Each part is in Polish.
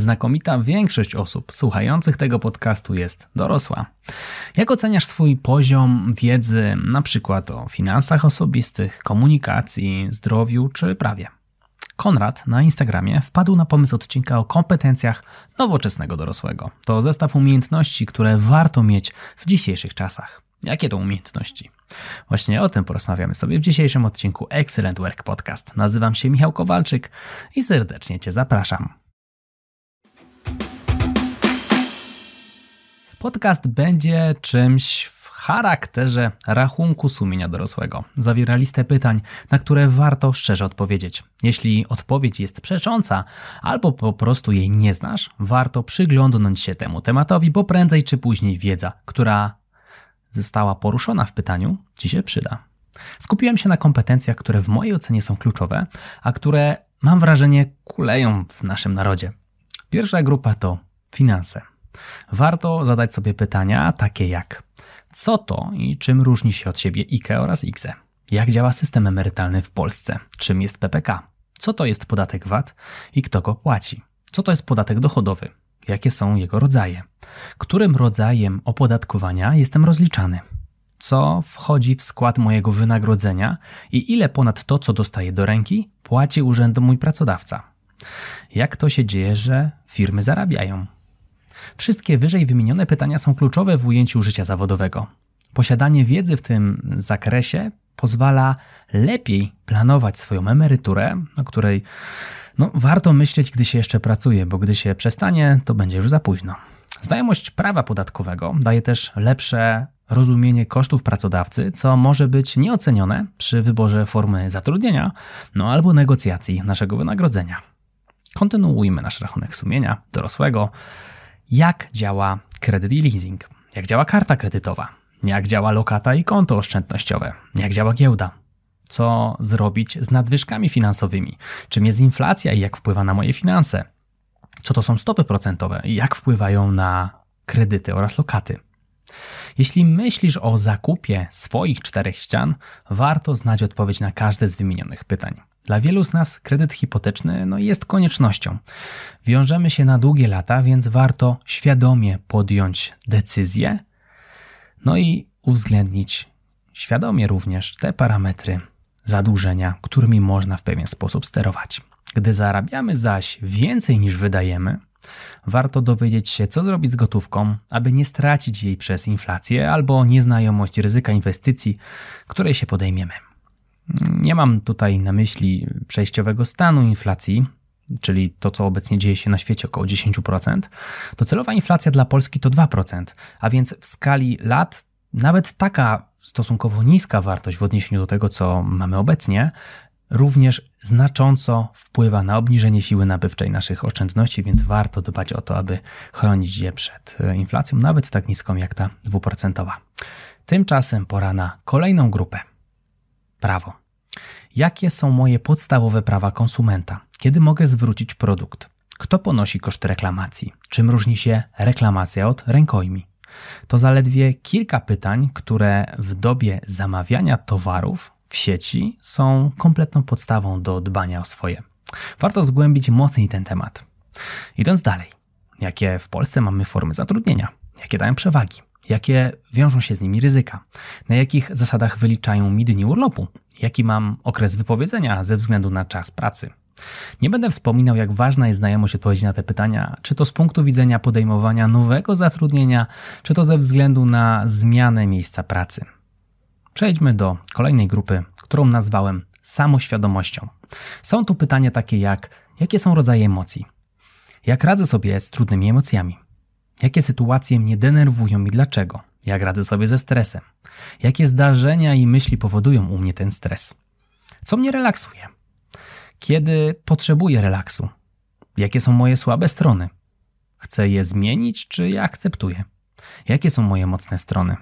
znakomita większość osób słuchających tego podcastu jest dorosła. Jak oceniasz swój poziom wiedzy, na przykład o finansach osobistych, komunikacji, zdrowiu czy prawie? Konrad na Instagramie wpadł na pomysł odcinka o kompetencjach nowoczesnego dorosłego. To zestaw umiejętności, które warto mieć w dzisiejszych czasach. Jakie to umiejętności? Właśnie o tym porozmawiamy sobie w dzisiejszym odcinku Excellent Work Podcast. Nazywam się Michał Kowalczyk i serdecznie Cię zapraszam. Podcast będzie czymś w charakterze rachunku sumienia dorosłego. Zawiera listę pytań, na które warto szczerze odpowiedzieć. Jeśli odpowiedź jest przecząca albo po prostu jej nie znasz, warto przyglądnąć się temu tematowi, bo prędzej czy później wiedza, która została poruszona w pytaniu, Ci się przyda. Skupiłem się na kompetencjach, które w mojej ocenie są kluczowe, a które mam wrażenie kuleją w naszym narodzie. Pierwsza grupa to finanse. Warto zadać sobie pytania takie jak: co to i czym różni się od siebie IKE oraz IKZE? Jak działa system emerytalny w Polsce? Czym jest PPK? Co to jest podatek VAT i kto go płaci? Co to jest podatek dochodowy? Jakie są jego rodzaje? Którym rodzajem opodatkowania jestem rozliczany? Co wchodzi w skład mojego wynagrodzenia i ile ponad to, co dostaję do ręki, płaci urzędu mój pracodawca? Jak to się dzieje, że firmy zarabiają? Wszystkie wyżej wymienione pytania są kluczowe w ujęciu życia zawodowego. Posiadanie wiedzy w tym zakresie pozwala lepiej planować swoją emeryturę, o której no, warto myśleć, gdy się jeszcze pracuje, bo gdy się przestanie, to będzie już za późno. Znajomość prawa podatkowego daje też lepsze rozumienie kosztów pracodawcy, co może być nieocenione przy wyborze formy zatrudnienia, no albo negocjacji naszego wynagrodzenia. Kontynuujmy nasz rachunek sumienia dorosłego. Jak działa kredyt i leasing? Jak działa karta kredytowa? Jak działa lokata i konto oszczędnościowe? Jak działa giełda? Co zrobić z nadwyżkami finansowymi? Czym jest inflacja i jak wpływa na moje finanse? Co to są stopy procentowe i jak wpływają na kredyty oraz lokaty? Jeśli myślisz o zakupie swoich czterech ścian, warto znać odpowiedź na każde z wymienionych pytań. Dla wielu z nas kredyt hipoteczny no, jest koniecznością. Wiążemy się na długie lata, więc warto świadomie podjąć decyzję, no i uwzględnić świadomie również te parametry zadłużenia, którymi można w pewien sposób sterować. Gdy zarabiamy zaś więcej niż wydajemy, warto dowiedzieć się, co zrobić z gotówką, aby nie stracić jej przez inflację albo nieznajomość ryzyka inwestycji, której się podejmiemy. Nie mam tutaj na myśli przejściowego stanu inflacji, czyli to, co obecnie dzieje się na świecie około 10%. Docelowa inflacja dla Polski to 2%, a więc w skali lat nawet taka stosunkowo niska wartość w odniesieniu do tego, co mamy obecnie, również znacząco wpływa na obniżenie siły nabywczej naszych oszczędności, więc warto dbać o to, aby chronić je przed inflacją, nawet tak niską jak ta dwuprocentowa. Tymczasem pora na kolejną grupę. Prawo. Jakie są moje podstawowe prawa konsumenta? Kiedy mogę zwrócić produkt? Kto ponosi koszt reklamacji? Czym różni się reklamacja od rękojmi? To zaledwie kilka pytań, które w dobie zamawiania towarów w sieci są kompletną podstawą do dbania o swoje. Warto zgłębić mocniej ten temat. Idąc dalej, jakie w Polsce mamy formy zatrudnienia? Jakie dają przewagi? Jakie wiążą się z nimi ryzyka? Na jakich zasadach wyliczają mi dni urlopu? Jaki mam okres wypowiedzenia ze względu na czas pracy? Nie będę wspominał, jak ważna jest znajomość odpowiedzi na te pytania, czy to z punktu widzenia podejmowania nowego zatrudnienia, czy to ze względu na zmianę miejsca pracy. Przejdźmy do kolejnej grupy, którą nazwałem samoświadomością. Są tu pytania takie jak: jakie są rodzaje emocji? Jak radzę sobie z trudnymi emocjami? Jakie sytuacje mnie denerwują i dlaczego? Jak radzę sobie ze stresem? Jakie zdarzenia i myśli powodują u mnie ten stres? Co mnie relaksuje? Kiedy potrzebuję relaksu? Jakie są moje słabe strony? Chcę je zmienić, czy je akceptuję? Jakie są moje mocne strony?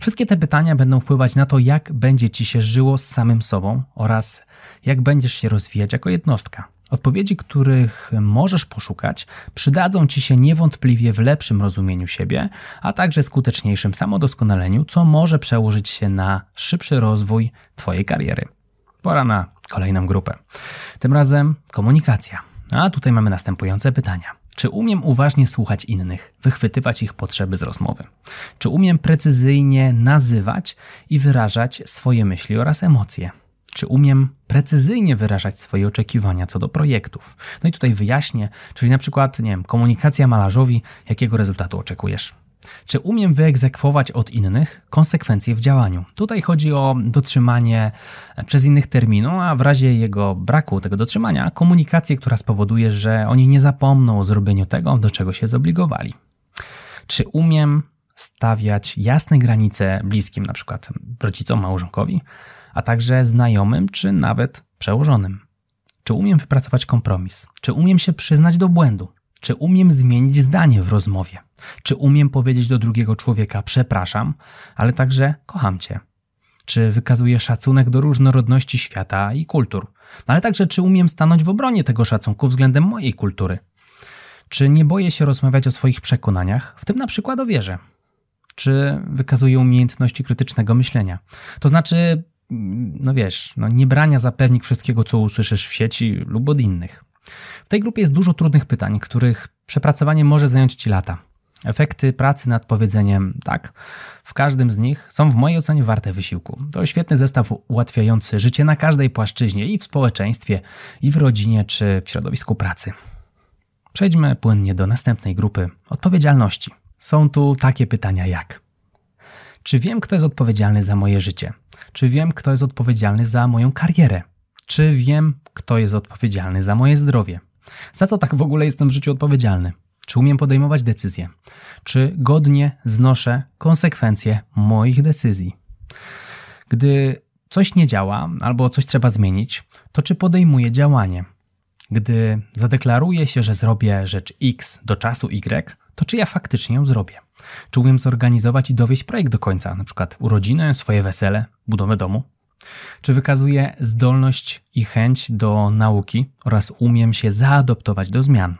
Wszystkie te pytania będą wpływać na to, jak będzie ci się żyło z samym sobą oraz jak będziesz się rozwijać jako jednostka. Odpowiedzi, których możesz poszukać, przydadzą ci się niewątpliwie w lepszym rozumieniu siebie, a także skuteczniejszym samodoskonaleniu, co może przełożyć się na szybszy rozwój Twojej kariery. Pora na kolejną grupę. Tym razem komunikacja. A tutaj mamy następujące pytania. Czy umiem uważnie słuchać innych, wychwytywać ich potrzeby z rozmowy? Czy umiem precyzyjnie nazywać i wyrażać swoje myśli oraz emocje? Czy umiem precyzyjnie wyrażać swoje oczekiwania co do projektów? No i tutaj wyjaśnię, czyli na przykład, nie wiem, komunikacja malarzowi, jakiego rezultatu oczekujesz? Czy umiem wyegzekwować od innych konsekwencje w działaniu? Tutaj chodzi o dotrzymanie przez innych terminu, a w razie jego braku tego dotrzymania, komunikację, która spowoduje, że oni nie zapomną o zrobieniu tego, do czego się zobligowali. Czy umiem stawiać jasne granice bliskim, na przykład rodzicom, małżonkowi, a także znajomym czy nawet przełożonym? Czy umiem wypracować kompromis? Czy umiem się przyznać do błędu? Czy umiem zmienić zdanie w rozmowie? Czy umiem powiedzieć do drugiego człowieka przepraszam, ale także kocham cię? Czy wykazuję szacunek do różnorodności świata i kultur? Ale także czy umiem stanąć w obronie tego szacunku względem mojej kultury? Czy nie boję się rozmawiać o swoich przekonaniach, w tym na przykład o wierze? Czy wykazuję umiejętności krytycznego myślenia? To znaczy, no wiesz, no nie brania za pewnik wszystkiego, co usłyszysz w sieci lub od innych. W tej grupie jest dużo trudnych pytań, których przepracowanie może zająć Ci lata. Efekty pracy nad powiedzeniem tak w każdym z nich są w mojej ocenie warte wysiłku. To świetny zestaw ułatwiający życie na każdej płaszczyźnie i w społeczeństwie, i w rodzinie, czy w środowisku pracy. Przejdźmy płynnie do następnej grupy odpowiedzialności. Są tu takie pytania jak: Czy wiem, kto jest odpowiedzialny za moje życie? Czy wiem, kto jest odpowiedzialny za moją karierę? Czy wiem, kto jest odpowiedzialny za moje zdrowie? Za co tak w ogóle jestem w życiu odpowiedzialny? Czy umiem podejmować decyzje? Czy godnie znoszę konsekwencje moich decyzji? Gdy coś nie działa albo coś trzeba zmienić, to czy podejmuję działanie? Gdy zadeklaruję się, że zrobię rzecz X do czasu Y, to czy ja faktycznie ją zrobię? Czy umiem zorganizować i dowieść projekt do końca, np. urodziny, swoje wesele, budowę domu? Czy wykazuję zdolność i chęć do nauki oraz umiem się zaadoptować do zmian?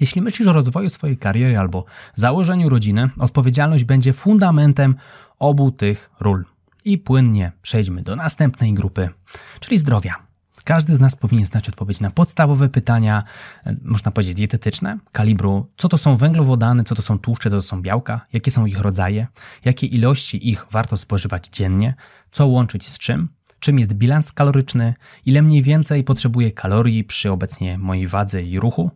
Jeśli myślisz o rozwoju swojej kariery albo założeniu rodziny, odpowiedzialność będzie fundamentem obu tych ról. I płynnie przejdźmy do następnej grupy, czyli zdrowia. Każdy z nas powinien znać odpowiedź na podstawowe pytania, e, można powiedzieć dietetyczne, kalibru, co to są węglowodany, co to są tłuszcze, co to są białka, jakie są ich rodzaje, jakie ilości ich warto spożywać dziennie, co łączyć z czym, czym jest bilans kaloryczny, ile mniej więcej potrzebuje kalorii przy obecnie mojej wadze i ruchu,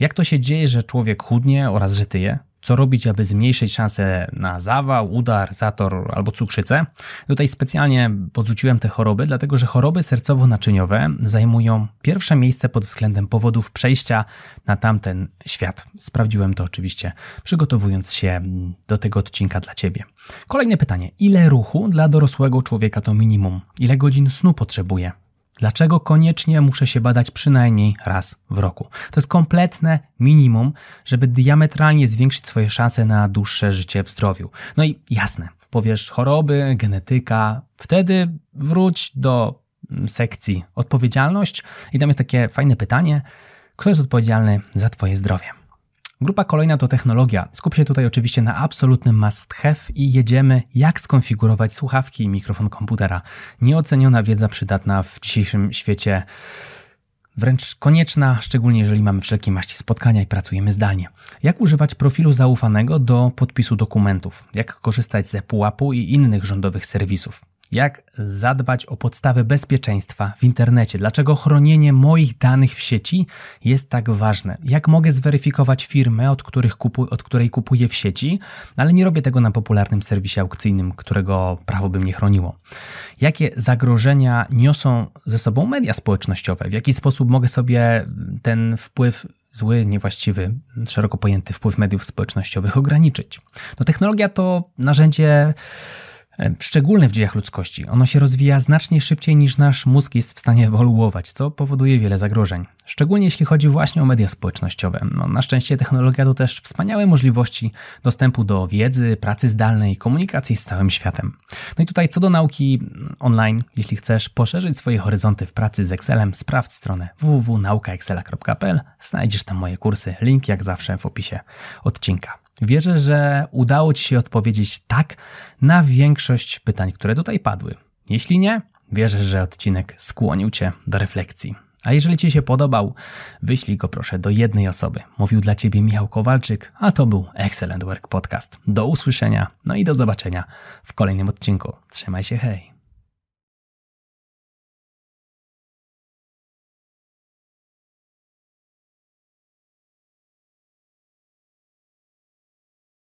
jak to się dzieje, że człowiek chudnie oraz że tyje, co robić, aby zmniejszyć szanse na zawał, udar, zator albo cukrzycę. Tutaj specjalnie podrzuciłem te choroby, dlatego że choroby sercowo-naczyniowe zajmują pierwsze miejsce pod względem powodów przejścia na tamten świat. Sprawdziłem to oczywiście, przygotowując się do tego odcinka dla Ciebie. Kolejne pytanie. Ile ruchu dla dorosłego człowieka to minimum? Ile godzin snu potrzebuje? Dlaczego koniecznie muszę się badać przynajmniej raz w roku? To jest kompletne minimum, żeby diametralnie zwiększyć swoje szanse na dłuższe życie w zdrowiu. No i jasne, powiesz choroby, genetyka, wtedy wróć do mm, sekcji odpowiedzialność i tam jest takie fajne pytanie, kto jest odpowiedzialny za Twoje zdrowie? Grupa kolejna to technologia. Skupię się tutaj oczywiście na absolutnym must have i jedziemy jak skonfigurować słuchawki i mikrofon komputera. Nieoceniona wiedza przydatna w dzisiejszym świecie wręcz konieczna, szczególnie jeżeli mamy wszelkie maści spotkania i pracujemy zdalnie. Jak używać profilu zaufanego do podpisu dokumentów? Jak korzystać z ePUAP-u i innych rządowych serwisów? Jak zadbać o podstawy bezpieczeństwa w internecie? Dlaczego chronienie moich danych w sieci jest tak ważne? Jak mogę zweryfikować firmę, od, kupu, od której kupuję w sieci, ale nie robię tego na popularnym serwisie aukcyjnym, którego prawo by mnie chroniło? Jakie zagrożenia niosą ze sobą media społecznościowe? W jaki sposób mogę sobie ten wpływ zły, niewłaściwy, szeroko pojęty wpływ mediów społecznościowych ograniczyć? No, technologia to narzędzie szczególne w dziejach ludzkości. Ono się rozwija znacznie szybciej niż nasz mózg jest w stanie ewoluować, co powoduje wiele zagrożeń. Szczególnie jeśli chodzi właśnie o media społecznościowe. No, na szczęście technologia to też wspaniałe możliwości dostępu do wiedzy, pracy zdalnej, komunikacji z całym światem. No i tutaj co do nauki online, jeśli chcesz poszerzyć swoje horyzonty w pracy z Excelem, sprawdź stronę www.naukaexcela.pl. Znajdziesz tam moje kursy, link jak zawsze w opisie odcinka. Wierzę, że udało Ci się odpowiedzieć tak na większość pytań, które tutaj padły. Jeśli nie, wierzę, że odcinek skłonił Cię do refleksji. A jeżeli Ci się podobał, wyślij go proszę do jednej osoby. Mówił dla Ciebie Michał Kowalczyk, a to był Excellent Work Podcast. Do usłyszenia, no i do zobaczenia w kolejnym odcinku. Trzymaj się, hej!